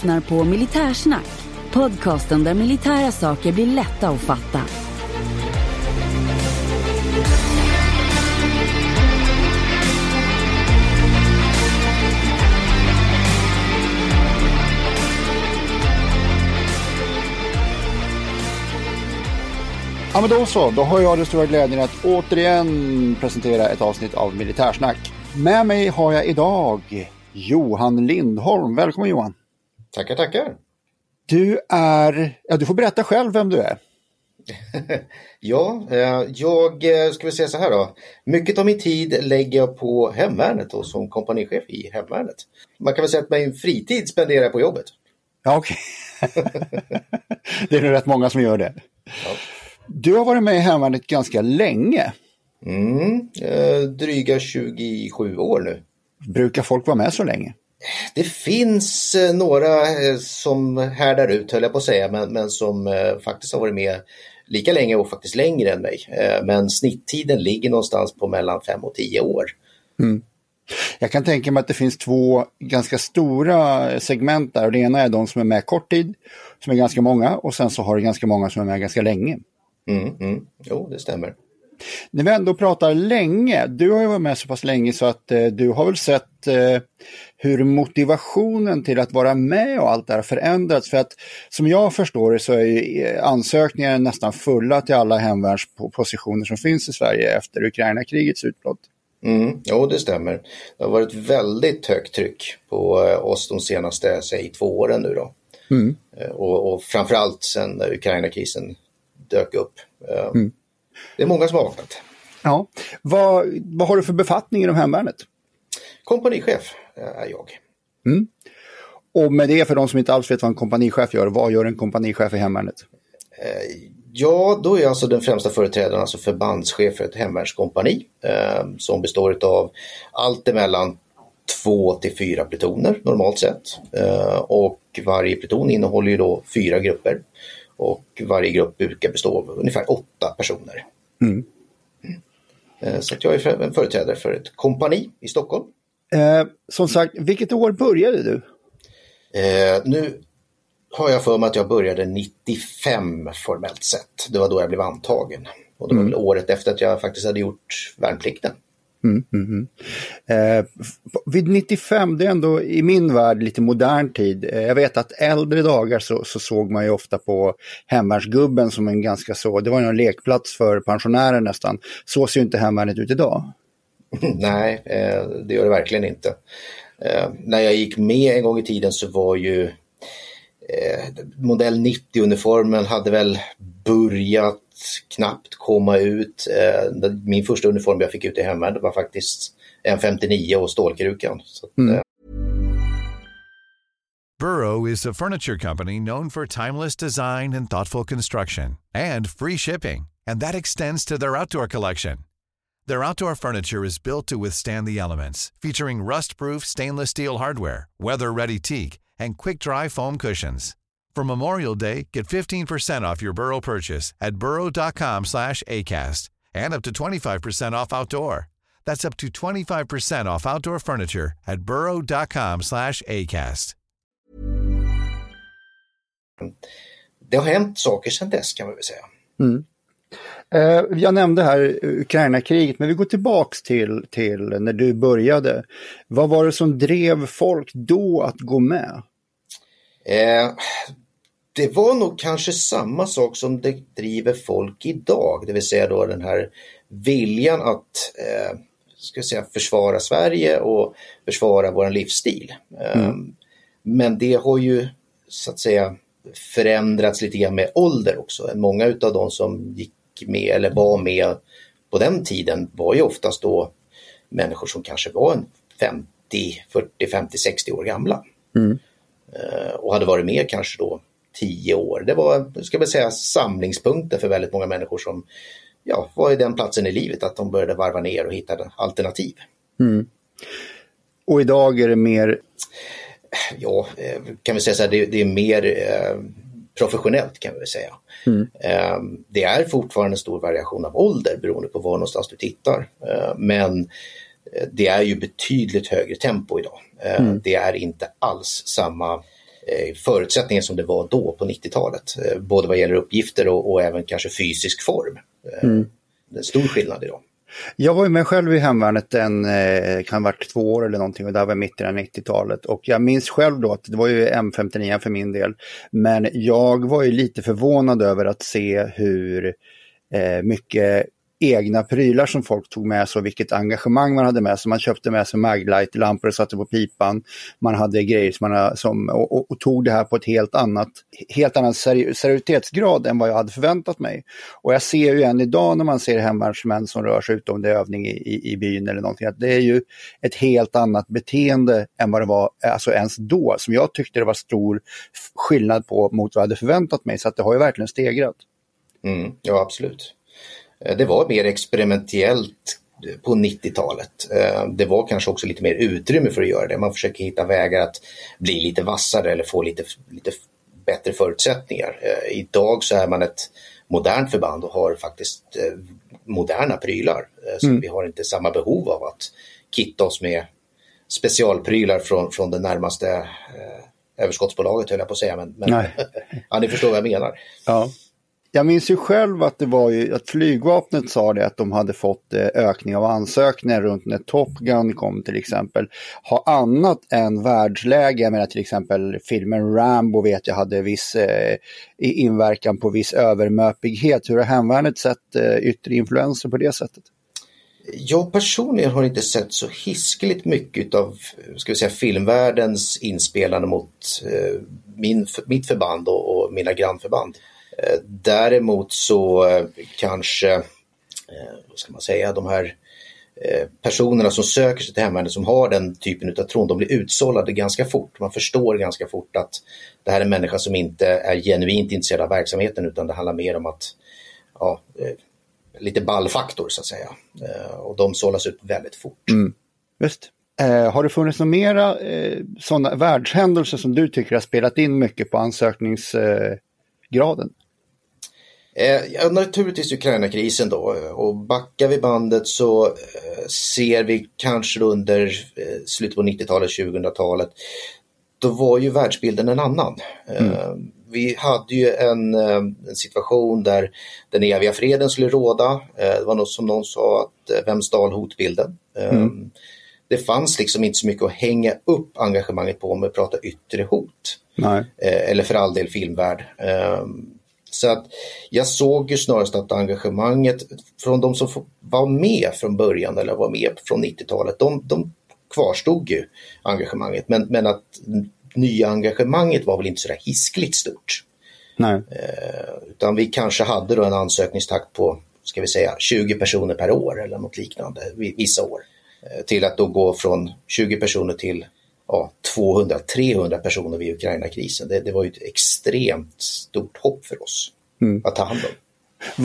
lyssnar på Militärsnack. Podcasten där militära saker blir lätta att fatta. Ja men då så, då har jag den stora glädjen att återigen presentera ett avsnitt av Militärsnack. Med mig har jag idag Johan Lindholm. Välkommen Johan! Tackar, tackar! Du är, ja du får berätta själv vem du är. ja, eh, jag eh, ska väl säga så här då. Mycket av min tid lägger jag på hemvärnet och som kompanichef i hemvärnet. Man kan väl säga att min fritid spenderar jag på jobbet. Ja, okej. Okay. det är nog rätt många som gör det. Ja. Du har varit med i hemvärnet ganska länge. Mm, eh, dryga 27 år nu. Brukar folk vara med så länge? Det finns eh, några eh, som härdar ut, höll jag på att säga, men, men som eh, faktiskt har varit med lika länge och faktiskt längre än mig. Men snitttiden ligger någonstans på mellan 5 och 10 år. Mm. Jag kan tänka mig att det finns två ganska stora segment där. Det ena är de som är med kort tid, som är ganska många, och sen så har du ganska många som är med ganska länge. Mm, mm. Jo, det stämmer. När vi ändå pratar länge, du har ju varit med så pass länge så att eh, du har väl sett eh, hur motivationen till att vara med och allt det här förändrats. För att som jag förstår det så är ju eh, ansökningar nästan fulla till alla hemvärnspositioner som finns i Sverige efter Ukraina-krigets utbrott. Mm, jo, det stämmer. Det har varit väldigt högt tryck på eh, oss de senaste, säg två åren nu då. Mm. Eh, och, och framförallt sen Ukraina-krisen dök upp. Mm. Det är många som har vaknat. Ja. Vad, vad har du för befattning inom hemvärnet? Kompanichef är jag. Mm. Och med det, för de som inte alls vet vad en kompanichef gör, vad gör en kompanichef i hemvärnet? Eh, ja, då är jag alltså den främsta företrädaren, alltså förbandschef för ett hemvärnskompani eh, som består av allt emellan två till fyra plutoner normalt sett. Eh, och varje pluton innehåller ju då fyra grupper. Och varje grupp brukar bestå av ungefär åtta personer. Mm. Mm. Så jag är en företrädare för ett kompani i Stockholm. Eh, som sagt, vilket år började du? Eh, nu har jag för mig att jag började 95 formellt sett. Det var då jag blev antagen. Och det var mm. väl året efter att jag faktiskt hade gjort värnplikten. Mm, mm, mm. Eh, vid 95, det är ändå i min värld lite modern tid. Eh, jag vet att äldre dagar så, så såg man ju ofta på hemvärnsgubben som en ganska så, det var en lekplats för pensionärer nästan. Så ser ju inte hemvärnet ut idag. Nej, eh, det gör det verkligen inte. Eh, när jag gick med en gång i tiden så var ju eh, modell 90-uniformen hade väl börjat knappt komma ut. Eh, min första uniform jag fick ut i hemvärnet var faktiskt en 59 och stålkrukan. Så, mm. Eh. Burrow is a furniture company known for timeless design and thoughtful construction and free shipping. And that extends to their outdoor collection. Their outdoor furniture is built to withstand the elements, featuring rust-proof stainless steel hardware, weather-ready teak, and quick-dry foam cushions. For Memorial Day, get 15% off your Burrow purchase at burrow.com slash ACAST and up to 25% off outdoor. That's up to 25% off outdoor furniture at burrow.com slash ACAST. Det har hänt saker sedan dess kan man väl säga. Mm. Uh, jag nämnde här Ukraina-kriget, men vi går tillbaks till, till när du började. Vad var det som drev folk då att gå med? Eh, det var nog kanske samma sak som det driver folk idag, det vill säga då den här viljan att eh, ska säga, försvara Sverige och försvara vår livsstil. Mm. Um, men det har ju så att säga förändrats lite grann med ålder också. Många utav de som gick med eller var med på den tiden var ju oftast då människor som kanske var en 50, 40, 50, 60 år gamla. Mm. Uh, och hade varit med kanske då tio år. Det var, ska man säga, samlingspunkten för väldigt många människor som ja, var i den platsen i livet att de började varva ner och hitta alternativ. Mm. Och idag är det mer? Ja, eh, kan vi säga så här, det, det är mer eh, professionellt kan vi säga. Mm. Eh, det är fortfarande en stor variation av ålder beroende på var någonstans du tittar. Men det är ju betydligt högre tempo idag. Mm. Det är inte alls samma förutsättningen som det var då på 90-talet. Eh, både vad gäller uppgifter och, och även kanske fysisk form. Eh, mm. Det är en stor skillnad idag. Jag var ju med själv i hemvärnet en, eh, kan ha varit två år eller någonting och det var mitt i 90-talet. Och jag minns själv då att det var ju M59 för min del. Men jag var ju lite förvånad över att se hur eh, mycket egna prylar som folk tog med sig och vilket engagemang man hade med sig. Man köpte med sig maglight-lampor och satte på pipan. Man hade grejer som man, som, och, och, och, tog det här på ett helt annat, helt annan seri seriositetsgrad än vad jag hade förväntat mig. Och jag ser ju än idag när man ser hemvärnsmän som rör sig utom det övning i, i, i byn eller någonting, att det är ju ett helt annat beteende än vad det var, alltså ens då, som jag tyckte det var stor skillnad på mot vad jag hade förväntat mig. Så att det har ju verkligen stegrat. Mm, ja, absolut. Eh, det var mer experimentellt på 90-talet. Eh, det var kanske också lite mer utrymme för att göra det. Man försöker hitta vägar att bli lite vassare eller få lite, lite bättre förutsättningar. Eh, idag så är man ett modernt förband och har faktiskt moderna prylar. Så mm. vi har inte samma behov av att kitta oss med specialprylar från, från det närmaste eh, överskottsbolaget höll jag på att säga. Men, men ja, ni förstår vad jag menar. Ja. Jag minns ju själv att det var ju att flygvapnet sa det att de hade fått eh, ökning av ansökningar runt när Top Gun kom till exempel. Ha annat än världsläge, jag menar till exempel filmen Rambo vet jag hade viss eh, inverkan på viss övermöpighet. Hur har hemvärnet sett eh, yttre influenser på det sättet? Jag personligen har inte sett så hiskeligt mycket av ska vi säga, filmvärldens inspelande mot eh, min, mitt förband och, och mina grannförband. Eh, däremot så eh, kanske, eh, vad ska man säga, de här personerna som söker sig till hemvärnet som har den typen av tron, de blir utsållade ganska fort. Man förstår ganska fort att det här är en människa som inte är genuint intresserad av verksamheten utan det handlar mer om att, ja, lite ballfaktor så att säga. Och de sållas ut väldigt fort. Mm. Just. Eh, har det funnits några mera eh, sådana världshändelser som du tycker har spelat in mycket på ansökningsgraden? Eh, ja, naturligtvis Ukraina-krisen då och backar vi bandet så eh, ser vi kanske under eh, slutet på 90-talet, 2000-talet, då var ju världsbilden en annan. Mm. Vi hade ju en, en, situation där den eviga freden skulle råda. Det var något som någon sa att vem stal hotbilden? Mm. Det fanns liksom inte så mycket att hänga upp engagemanget på om vi pratar yttre hot. Nej. Eller för all del filmvärld. Så att jag såg ju snarast att engagemanget från de som var med från början eller var med från 90-talet, de, de kvarstod ju engagemanget. Men, men att nya engagemanget var väl inte sådär hiskligt stort. Nej. Eh, utan vi kanske hade då en ansökningstakt på, ska vi säga, 20 personer per år eller något liknande vissa år. Eh, till att då gå från 20 personer till ja, 200-300 personer vid Ukraina-krisen. Det, det, var ju ett extremt stort hopp för oss mm. att ta hand om.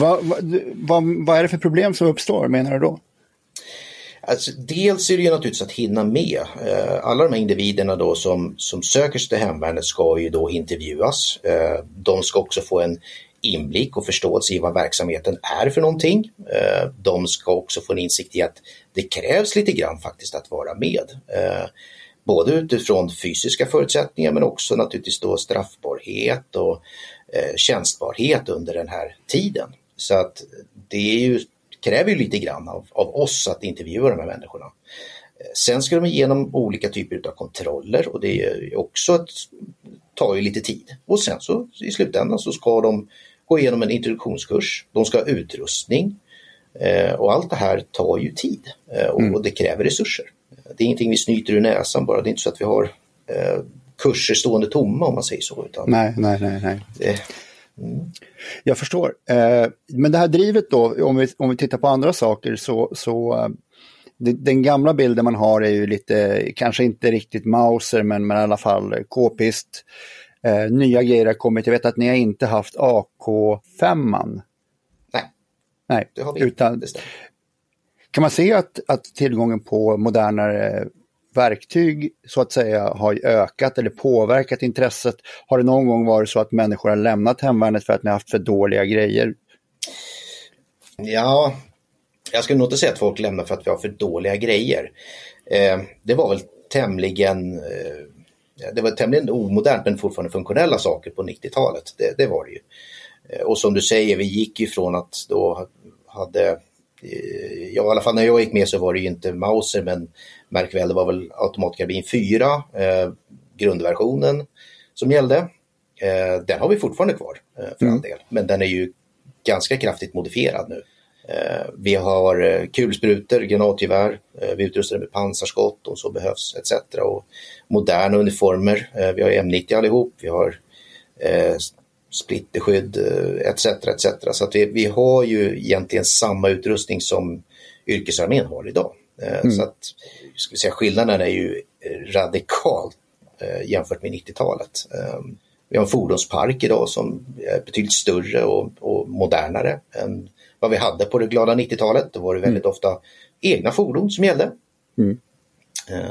Vad, vad, vad, vad är det för problem som uppstår menar du då? Alltså, dels är det ju naturligtvis att hinna med. Eh, alla de här individerna då som, som söker sig till hemvärnet ska ju då intervjuas. Eh, de ska också få en inblick och förståelse i vad verksamheten är för någonting. Eh, de ska också få en insikt i att det krävs lite grann faktiskt att vara med. Både utifrån fysiska förutsättningar men också naturligtvis då straffbarhet och eh, tjänstbarhet under den här tiden. Så att det ju, kräver ju lite grann av, av oss att intervjua de här människorna. Eh, sen ska de igenom olika typer av kontroller och det är också ett, tar ju lite tid. Och sen så i slutändan så ska de gå igenom en introduktionskurs, de ska ha utrustning eh, och allt det här tar ju tid eh, och, mm. och det kräver resurser. Det är ingenting vi snyter ur näsan bara. Det är inte så att vi har eh, kurser stående tomma om man säger så. Utan, nej, nej, nej. nej. Det, mm. Jag förstår. Eh, men det här drivet då, om vi, om vi tittar på andra saker så, så eh, den gamla bilden man har är ju lite, kanske inte riktigt Mauser, men, men i alla fall k-pist. Eh, nya grejer har kommit. Jag vet att ni har inte haft AK5. Nej, Nej, det har vi utan. Kan man se att, att tillgången på modernare verktyg så att säga har ökat eller påverkat intresset? Har det någon gång varit så att människor har lämnat hemvärnet för att ni har haft för dåliga grejer? Ja, jag skulle nog inte säga att folk lämnar för att vi har för dåliga grejer. Eh, det var väl tämligen eh, det var tämligen omodernt men fortfarande funktionella saker på 90-talet. Det, det, var det ju. Eh, och som du säger, vi gick ju från att då hade Ja, i alla fall när jag gick med så var det ju inte Mauser men märk väl, det var väl automatkarbin 4, eh, grundversionen som gällde. Eh, den har vi fortfarande kvar eh, för mm. all del, men den är ju ganska kraftigt modifierad nu. Eh, vi har eh, kulsprutor, granatgevär, eh, vi utrustar med pansarskott om så behövs etc. Och moderna uniformer, vi har M90 allihop, vi har splitterskydd etc. etc. Så att vi, vi har ju egentligen samma utrustning som yrkesarmén har idag. Mm. Så att vi säga, skillnaden är ju radikalt jämfört med 90-talet. Vi har en fordonspark idag som är betydligt större och, och modernare än vad vi hade på det glada 90-talet. Då var det väldigt mm. ofta egna fordon som gällde. Mm.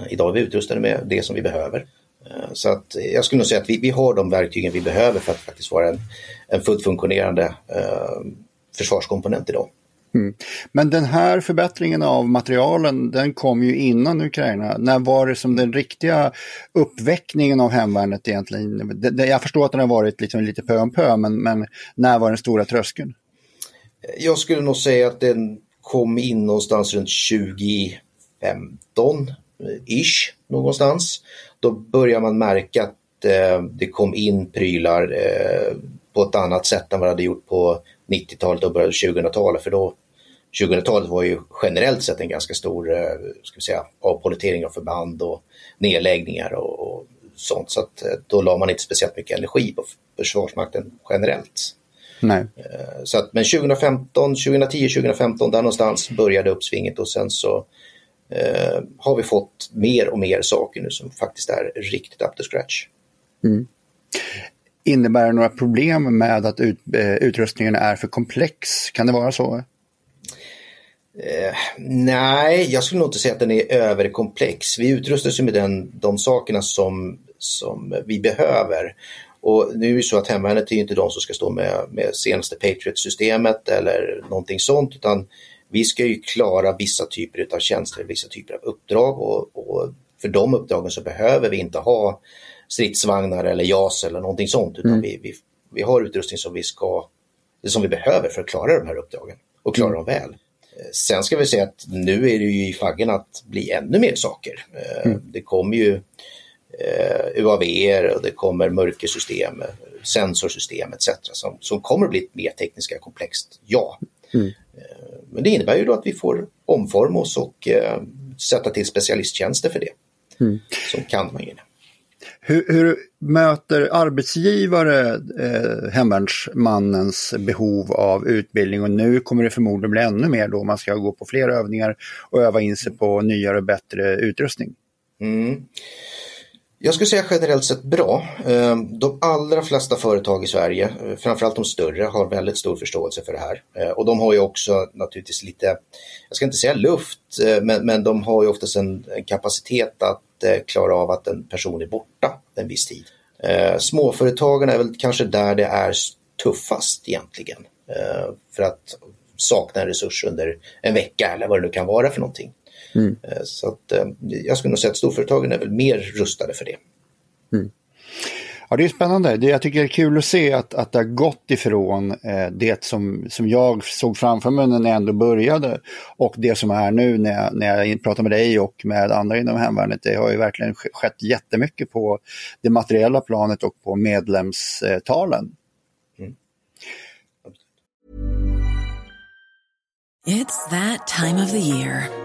Idag är vi utrustade med det som vi behöver. Uh, så att jag skulle nog säga att vi, vi har de verktygen vi behöver för att faktiskt vara en, en fullt funktionerande uh, försvarskomponent idag. Mm. Men den här förbättringen av materialen den kom ju innan Ukraina. När var det som den riktiga uppväckningen av hemvärnet egentligen? Jag förstår att den har varit liksom lite pö om pö, men, men när var den stora tröskeln? Jag skulle nog säga att den kom in någonstans runt 2015 ish någonstans. Då börjar man märka att eh, det kom in prylar eh, på ett annat sätt än vad det hade gjort på 90-talet och början 2000-talet för då 2000-talet var ju generellt sett en ganska stor eh, ska vi säga, avpolitering av förband och nedläggningar och, och sånt. Så att, då la man inte speciellt mycket energi på Försvarsmakten generellt. Nej. Så att, men 2015, 2010, 2015 där någonstans började uppsvinget och sen så eh, har vi fått mer och mer saker nu som faktiskt är riktigt up to scratch. Mm. Innebär det några problem med att ut, eh, utrustningen är för komplex? Kan det vara så? Eh, nej, jag skulle nog inte säga att den är överkomplex. Vi utrustas med den, de sakerna som, som vi behöver. Och nu är det så att hemvärnet är inte de som ska stå med, med senaste Patriot-systemet eller någonting sånt utan vi ska ju klara vissa typer av tjänster, vissa typer av uppdrag och, och för de uppdragen så behöver vi inte ha stridsvagnar eller JAS eller någonting sånt utan mm. vi, vi, vi har utrustning som vi ska som vi behöver för att klara de här uppdragen och klara mm. dem väl. Sen ska vi säga att nu är det ju i faggen att bli ännu mer saker. Eh, mm. Det kommer ju eh, UAV och det kommer mörkersystem, sensorsystem etc. Som, som kommer att bli mer tekniska komplext, ja. Mm. Men det innebär ju då att vi får omforma oss och eh, sätta till specialisttjänster för det. Mm. Som kan man ju. Hur, hur möter arbetsgivare eh, hemvärnsmannens behov av utbildning och nu kommer det förmodligen bli ännu mer då man ska gå på fler övningar och öva in sig på nyare och bättre utrustning? Mm. Jag skulle säga generellt sett bra. Ehm, de allra flesta företag i Sverige, eh, framförallt de större, har väldigt stor förståelse för det här. Eh, och de har ju också naturligtvis lite, jag ska inte säga luft, eh, men, men de har ju oftast en, en kapacitet att klara av att en person är borta en viss tid. Småföretagen är väl kanske där det är tuffast egentligen. För att sakna en resurs under en vecka eller vad det nu kan vara för någonting. Mm. Eh, så att, eh, jag skulle nog säga att storföretagen är väl mer rustade för det. Mm. Ja, det är spännande. Det, jag tycker det är kul att se att, att det har gått ifrån eh, det som, som jag såg framför mig när jag ändå började och det som är nu när jag, när jag pratar med dig och med andra inom hemvärnet. Det har ju verkligen skett jättemycket på det materiella planet och på medlemstalen. Mm. It's that time of the year.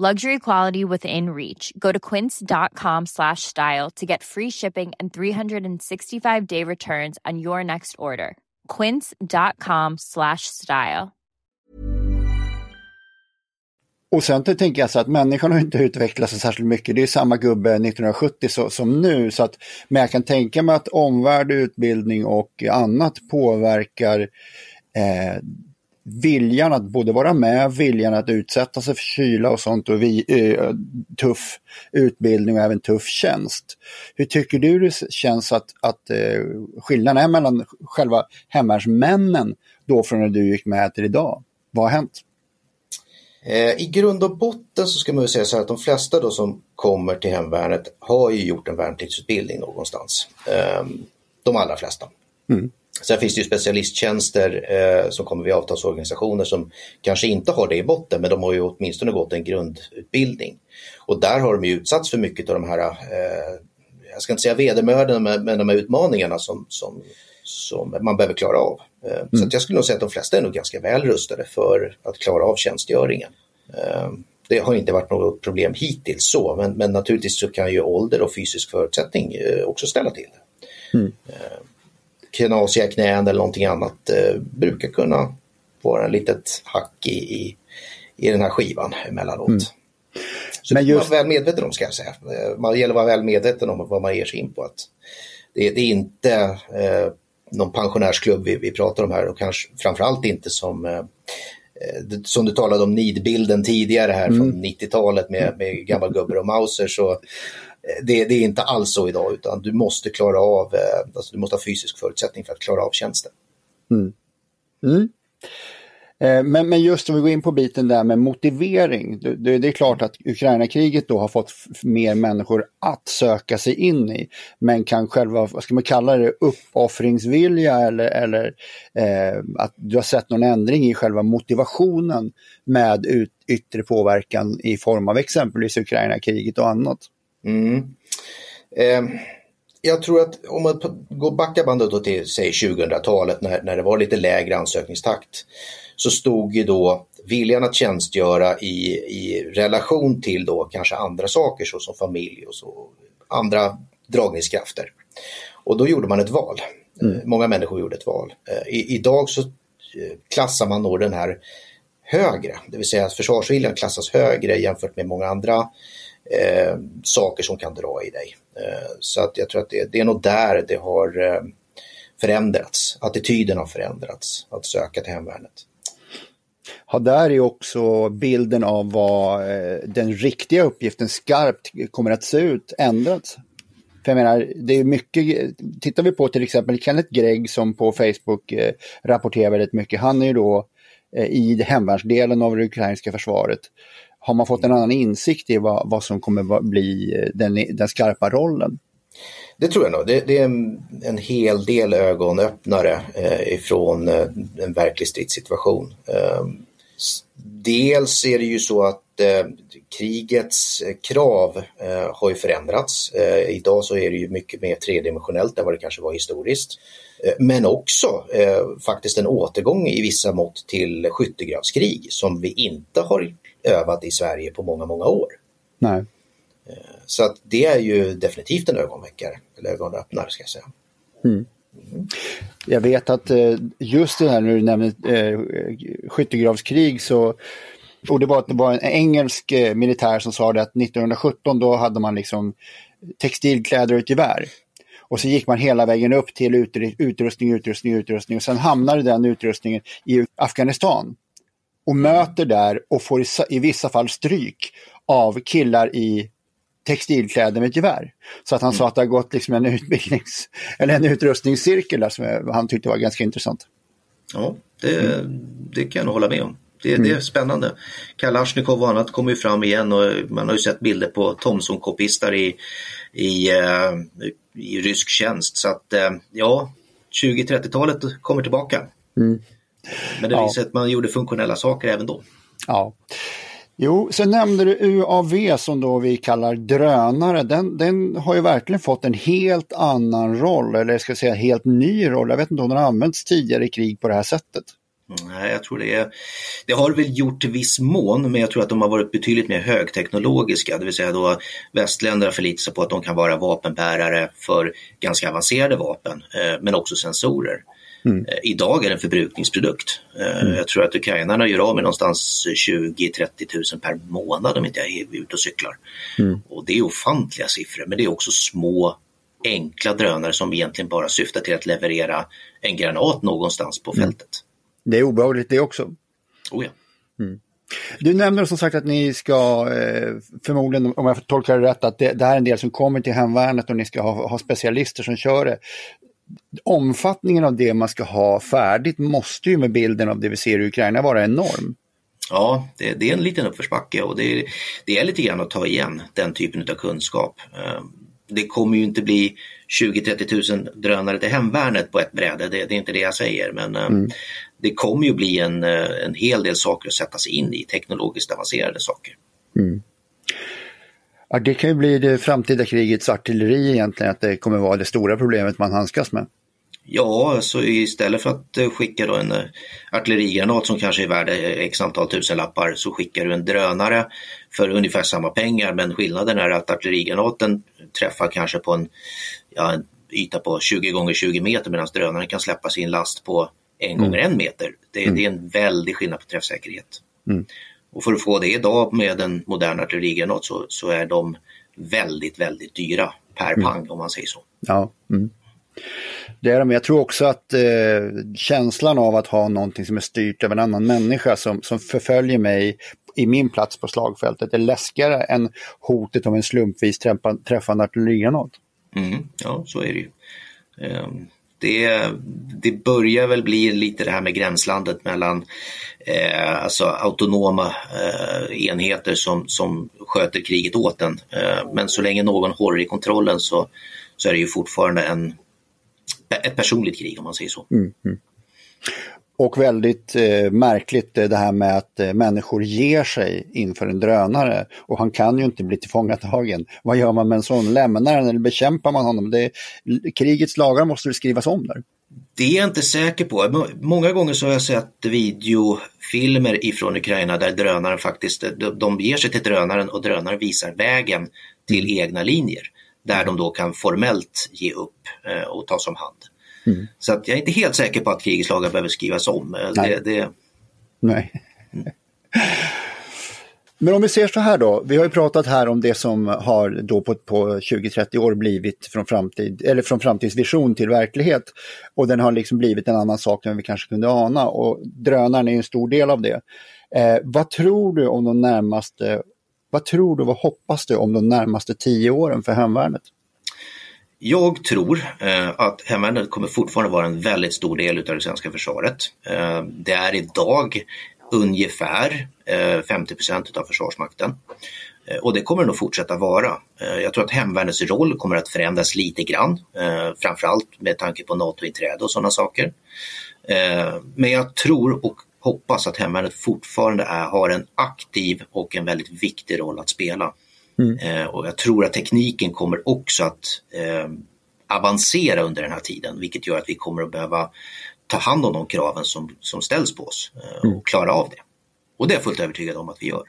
Luxury quality within reach. Go to quince.com slash style to get free shipping and 365 day returns on your next order. Quince.com slash style. Och sen tänker jag så att människan har inte utvecklats särskilt mycket. Det är samma gubbe 1970 så, som nu. Så att, men jag kan tänka mig att omvärld, utbildning och annat påverkar eh, viljan att både vara med, viljan att utsätta sig för kyla och sånt och vi, eh, tuff utbildning och även tuff tjänst. Hur tycker du det känns att, att eh, skillnaden är mellan själva hemvärnsmännen då från när du gick med till idag? Vad har hänt? Eh, I grund och botten så ska man ju säga så här att de flesta då som kommer till hemvärnet har ju gjort en värnpliktsutbildning någonstans. Ehm, de allra flesta. Mm. Sen finns det ju specialisttjänster eh, som kommer via avtalsorganisationer som kanske inte har det i botten men de har ju åtminstone gått en grundutbildning. Och där har de ju utsatts för mycket av de här, eh, jag ska inte säga vedermödorna, men, men de här utmaningarna som, som, som man behöver klara av. Eh, mm. Så jag skulle nog säga att de flesta är nog ganska väl rustade för att klara av tjänstgöringen. Eh, det har inte varit något problem hittills så, men, men naturligtvis så kan ju ålder och fysisk förutsättning eh, också ställa till det. Mm knasiga knän eller någonting annat eh, brukar kunna vara ett litet hack i, i, i den här skivan emellanåt. Mm. Så Men just... man är väl medveten om ska jag säga. Eh, man gäller att vara väl medveten om vad man ger sig in på. Att det, det är inte eh, någon pensionärsklubb vi, vi, pratar om här och kanske framförallt inte som eh, eh som du talade om nidbilden tidigare här mm. från 90-talet med, med gammal gubbar och Mauser så Eh, det, det, är inte alls så idag utan du måste klara av, eh, alltså du måste ha fysisk förutsättning för att klara av tjänsten. Mm. Mm. Eh, men, men just om vi går in på biten där med motivering. Det, det är klart att Ukraina-kriget då har fått mer människor att söka sig in i. Men kan själva, vad ska man kalla det, uppoffringsvilja eller, eller eh, att du har sett någon ändring i själva motivationen med ut, yttre påverkan i form av exempelvis Ukraina-kriget och annat? Mm. Eh, jag tror att om man går backa bandet då till säg 2000-talet när, när det var lite lägre ansökningstakt så stod ju då viljan att tjänstgöra i, i relation till då kanske andra saker såsom familj och så andra dragningskrafter. Och då gjorde man ett val. Mm. Många människor gjorde ett val. Eh, I, idag så eh, klassar man då den här högre, det vill säga att försvarsviljan klassas högre jämfört med många andra eh, saker som kan dra i dig. Eh, så att jag tror att det, det, är nog där det har eh, förändrats. Attityden har förändrats att söka till hemvärnet. Ja, där är också bilden av vad eh, den riktiga uppgiften skarpt kommer att se ut ändrats. För jag menar, det är mycket, tittar vi på till exempel Kenneth Gregg som på Facebook eh, rapporterar väldigt mycket, han är ju då eh, i hemvärnsdelen av det ukrainska försvaret har man fått en annan insikt i vad, vad som kommer bli eh, den, den skarpa rollen? Det tror jag nog. Det, det är en, en, hel del ögonöppnare eh, ifrån eh, en verklig stridssituation. Eh, dels är det ju så att eh, krigets eh, krav eh, har ju förändrats. Eh, idag så är det ju mycket mer tredimensionellt än vad det kanske var historiskt. Eh, men också faktiskt en återgång i vissa mått till skyttegravskrig som vi inte har övat i Sverige på många, många år. Nej. Eh, så att det är ju definitivt en ögonväckare, eller ögonöppnare ska jag säga. Mm. Mm. Jag vet att eh, just det här när du nämner eh, skyttegravskrig så och det var, det var en engelsk militär som sa det att 1917 då hade man liksom textilkläder och ett gevär. Och så gick man hela vägen upp till utrustning, utrustning, utrustning och sen hamnade den utrustningen i Afghanistan och möter där och får i, i vissa fall stryk av killar i textilkläder med gevär. Så att han mm. sa att det har gått liksom en utbildnings eller en utrustningscirkel där som han tyckte var ganska intressant. Ja, det, mm. det kan jag nog hålla med om. Det, mm. det är spännande. Kalashnikov och annat kommer ju fram igen och man har ju sett bilder på Thomson-kopistar i, i, uh, i rysk tjänst. Så att uh, ja, 20-30-talet kommer tillbaka. Mm. Men det ja. visar att man gjorde funktionella saker även då. Ja. Jo, sen nämnde du UAV som då vi kallar drönare. Den, den har ju verkligen fått en helt annan roll, eller jag ska säga helt ny roll. Jag vet inte om den har använts tidigare i krig på det här sättet. Nej, jag tror det är, det har väl gjort i viss mån, men jag tror att de har varit betydligt mer högteknologiska, det vill säga då västländer har förlitat sig på att de kan vara vapenbärare för ganska avancerade vapen, eh, men också sensorer. Mm. Eh, idag är det en förbrukningsprodukt. Eh, mm. Jag tror att ukrainarna gör av med någonstans 20-30 000 per månad om inte jag är ute och cyklar. Mm. Och det är ofantliga siffror, men det är också små enkla drönare som egentligen bara syftar till att leverera en granat någonstans på mm. fältet. Det är obehagligt det också. Oh ja. Mm. Du nämner som sagt att ni ska, eh, förmodligen om jag tolkar det rätt, att det, det här är en del som kommer till hemvärnet och ni ska ha, ha specialister som kör det. Omfattningen av det man ska ha färdigt måste ju med bilden av det vi ser i Ukraina vara enorm. Ja, det, det är en liten uppförsbacke och det, det, är lite grann att ta igen den typen av kunskap. Eh, det kommer ju inte bli 20-30 000 drönare till hemvärnet på ett bräde, det, det, är inte det jag säger. Men eh, mm det kommer ju bli en, eh, en hel del saker att sätta sig in i, teknologiskt avancerade saker. Mm. Ja, det kan ju bli det framtida krigets artilleri egentligen, att det kommer vara det stora problemet man handskas med. Ja, så istället för att eh, skicka då en eh, artillerigranat som kanske är värd x antal tusenlappar så skickar du en drönare för ungefär samma pengar men skillnaden är att artillerigranaten träffar kanske på en, ja, en yta på 20 gånger 20 meter medan drönaren kan släppa sin last på en mm. gånger en meter. Det, mm. det, är en väldig skillnad på träffsäkerhet. Mm. Och för att få det idag med en modern artillerigranat så, så är de väldigt, väldigt dyra per mm. pang om man säger så. Ja. Mm. Det är de. Jag tror också att eh, känslan av att ha någonting som är styrt av en annan människa som, som förföljer mig i min plats på slagfältet är läskigare än hotet om en slumpvis träffande artillerigranat. Mm, ja, så är det ju. Um, det, det börjar väl bli lite det här med gränslandet mellan eh, alltså autonoma eh, enheter som, som sköter kriget åt en. Eh, men så länge någon håller i kontrollen så, så är det ju fortfarande en, ett personligt krig om man säger så. Mm, mm. Och väldigt eh, märkligt eh, det här med att eh, människor ger sig inför en drönare och han kan ju inte bli tillfångatagen. Vad gör man med en sån? Lämnar den eller bekämpar man honom? Det, krigets lagar måste skrivas om där. Det är jag inte säker på. Många gånger så har jag sett videofilmer ifrån Ukraina där drönaren faktiskt, de ger sig till drönaren och drönaren visar vägen till egna linjer. Där de då kan formellt ge upp eh, och tas om hand. Mm. Så att jag är inte helt säker på att krigets lagar behöver skrivas om. Eh, Nej. Det, det... Nej. Mm. Men om vi ser så här då, vi har ju pratat här om det som har då på, på 20-30 år blivit från, framtid, eller från framtidsvision till verklighet. Och den har liksom blivit en annan sak än vi kanske kunde ana och drönaren är en stor del av det. Eh, vad tror du om de närmaste, vad tror du, vad hoppas du om de närmaste tio åren för hemvärnet? Jag tror eh, att hemvärnet kommer fortfarande vara en väldigt stor del av det svenska försvaret. Eh, det är idag ungefär eh, 50% av Försvarsmakten. Eh, och det kommer det nog fortsätta vara. Eh, jag tror att hemvärnets roll kommer att förändras lite grann, eh, framförallt med tanke på NATO-inträde och sådana saker. Eh, men jag tror och hoppas att hemvärnet fortfarande är, har en aktiv och en väldigt viktig roll att spela. Mm. Eh, och jag tror att tekniken kommer också att eh, avancera under den här tiden, vilket gör att vi kommer att behöva ta hand om de kraven som, som ställs på oss eh, och mm. klara av det. Och det är jag fullt övertygad om att vi gör.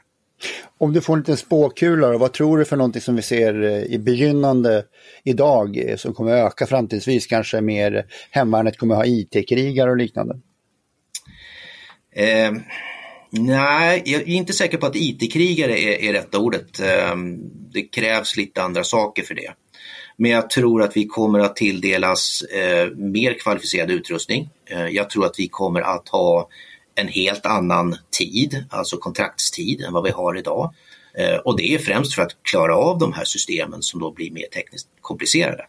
Om du får en liten spåkula, vad tror du för någonting som vi ser eh, i begynnande idag eh, som kommer öka framtidsvis? Kanske mer hemvärnet kommer ha IT-krigare och liknande? Nej, jag är inte säker på att IT-krigare är, är rätta ordet. Ehm, det krävs lite andra saker för det. Men jag tror att vi kommer att tilldelas eh, mer kvalificerad utrustning. Eh, jag tror att vi kommer att ha en helt annan tid, alltså kontraktstid, än vad vi har idag. Eh, och det är främst för att klara av de här systemen som då blir mer tekniskt komplicerade.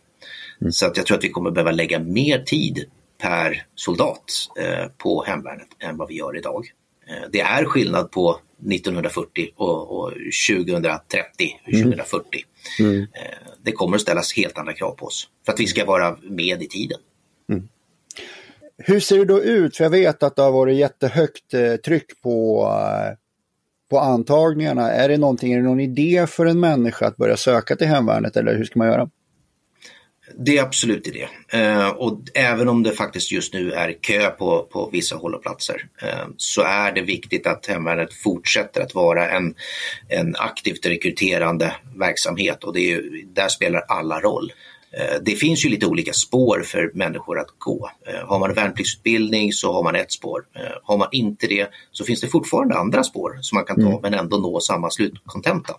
Mm. Så att jag tror att vi kommer behöva lägga mer tid per soldat på hemvärnet än vad vi gör idag. Eh, det är skillnad på 1940 och, och 2030, 2040. Mm. Mm. Det kommer att ställas helt andra krav på oss för att vi ska vara med i tiden. Mm. Hur ser det då ut? För jag vet att det har varit jättehögt eh, tryck på, på antagningarna? Är det någonting, är det någon idé för en människa att börja söka till hemvärnet eller hur ska man göra? Det är absolut det. Eh, och även om det faktiskt just nu är kö på, på vissa hållplatser eh, så är det viktigt att hemvärnet fortsätter att vara en, en aktivt rekryterande verksamhet och det är, där spelar alla roll. Eh, det finns ju lite olika spår för människor att gå. Eh, har man värnpliktsutbildning så har man ett spår. Eh, har man inte det så finns det fortfarande andra spår som man kan ta mm. men ändå nå samma slutkontenta.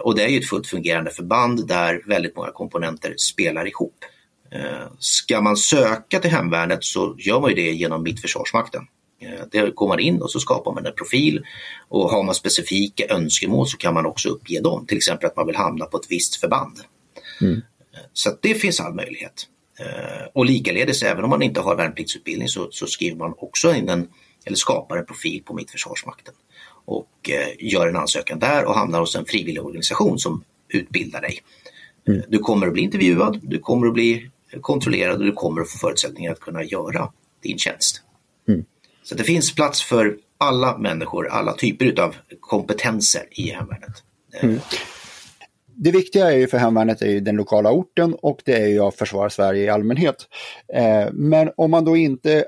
Och det är ju ett fullt fungerande förband där väldigt många komponenter spelar ihop. Ska man söka till hemvärnet så gör man ju det genom Mitt Försvarsmakten. Där går man in och så skapar man en profil och har man specifika önskemål så kan man också uppge dem, till exempel att man vill hamna på ett visst förband. Mm. Så det finns all möjlighet. Eh, och likaledes även om man inte har värnpliktsutbildning så, så skriver man också in en, eller skapar en profil på Mitt Försvarsmakten och eh, gör en ansökan där och hamnar hos en frivillig organisation som utbildar dig. Mm. Du kommer att bli intervjuad, du kommer att bli kontrollerad och du kommer att få förutsättningar att kunna göra din tjänst. Mm. Så det finns plats för alla människor, alla typer av kompetenser i hemvärnet. Mm det viktiga är ju för hemvärnet är ju den lokala orten och det är ju att försvara Sverige i allmänhet. Eh, men om man då inte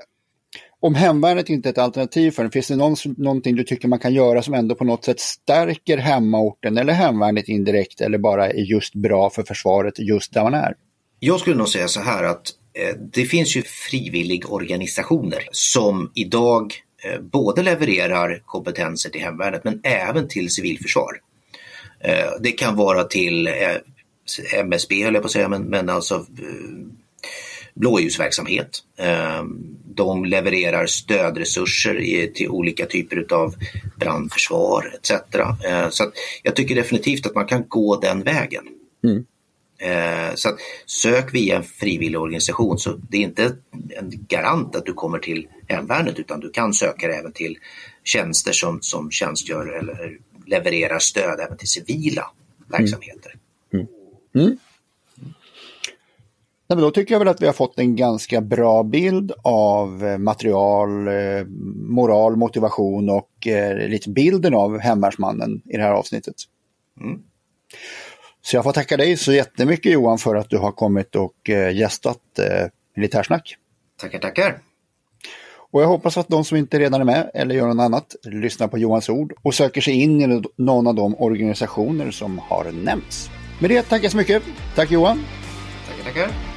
om hemvärnet inte är ett alternativ för den, finns det någon, någonting du tycker man kan göra som ändå på något sätt stärker hemmaorten eller hemvärnet indirekt eller bara är just bra för försvaret just där man är? Jag skulle nog säga så här att eh, det finns ju frivilligorganisationer som idag eh, både levererar kompetenser till hemvärnet men även till civilförsvar. Eh, det kan vara till eh, MSB, höll jag på att säga, men, men alltså eh, blåljusverksamhet. De levererar stödresurser till olika typer av brandförsvar etc. Så jag tycker definitivt att man kan gå den vägen. Mm. Så att sök via en frivillig organisation så det är inte en garant att du kommer till hemvärnet utan du kan söka även till tjänster som, som tjänstgör eller levererar stöd även till civila verksamheter. Mm. Mm. Nej, då tycker jag väl att vi har fått en ganska bra bild av eh, material, eh, moral, motivation och eh, lite bilden av hemvärnsmannen i det här avsnittet. Mm. Så jag får tacka dig så jättemycket Johan för att du har kommit och gästat Militärsnack. Tackar, tackar. Och jag hoppas att de som inte redan är med eller gör något annat lyssnar på Johans ord och söker sig in i någon av de organisationer som har nämnts. Med det tackar jag så mycket. Tack Johan. Tackar, tackar.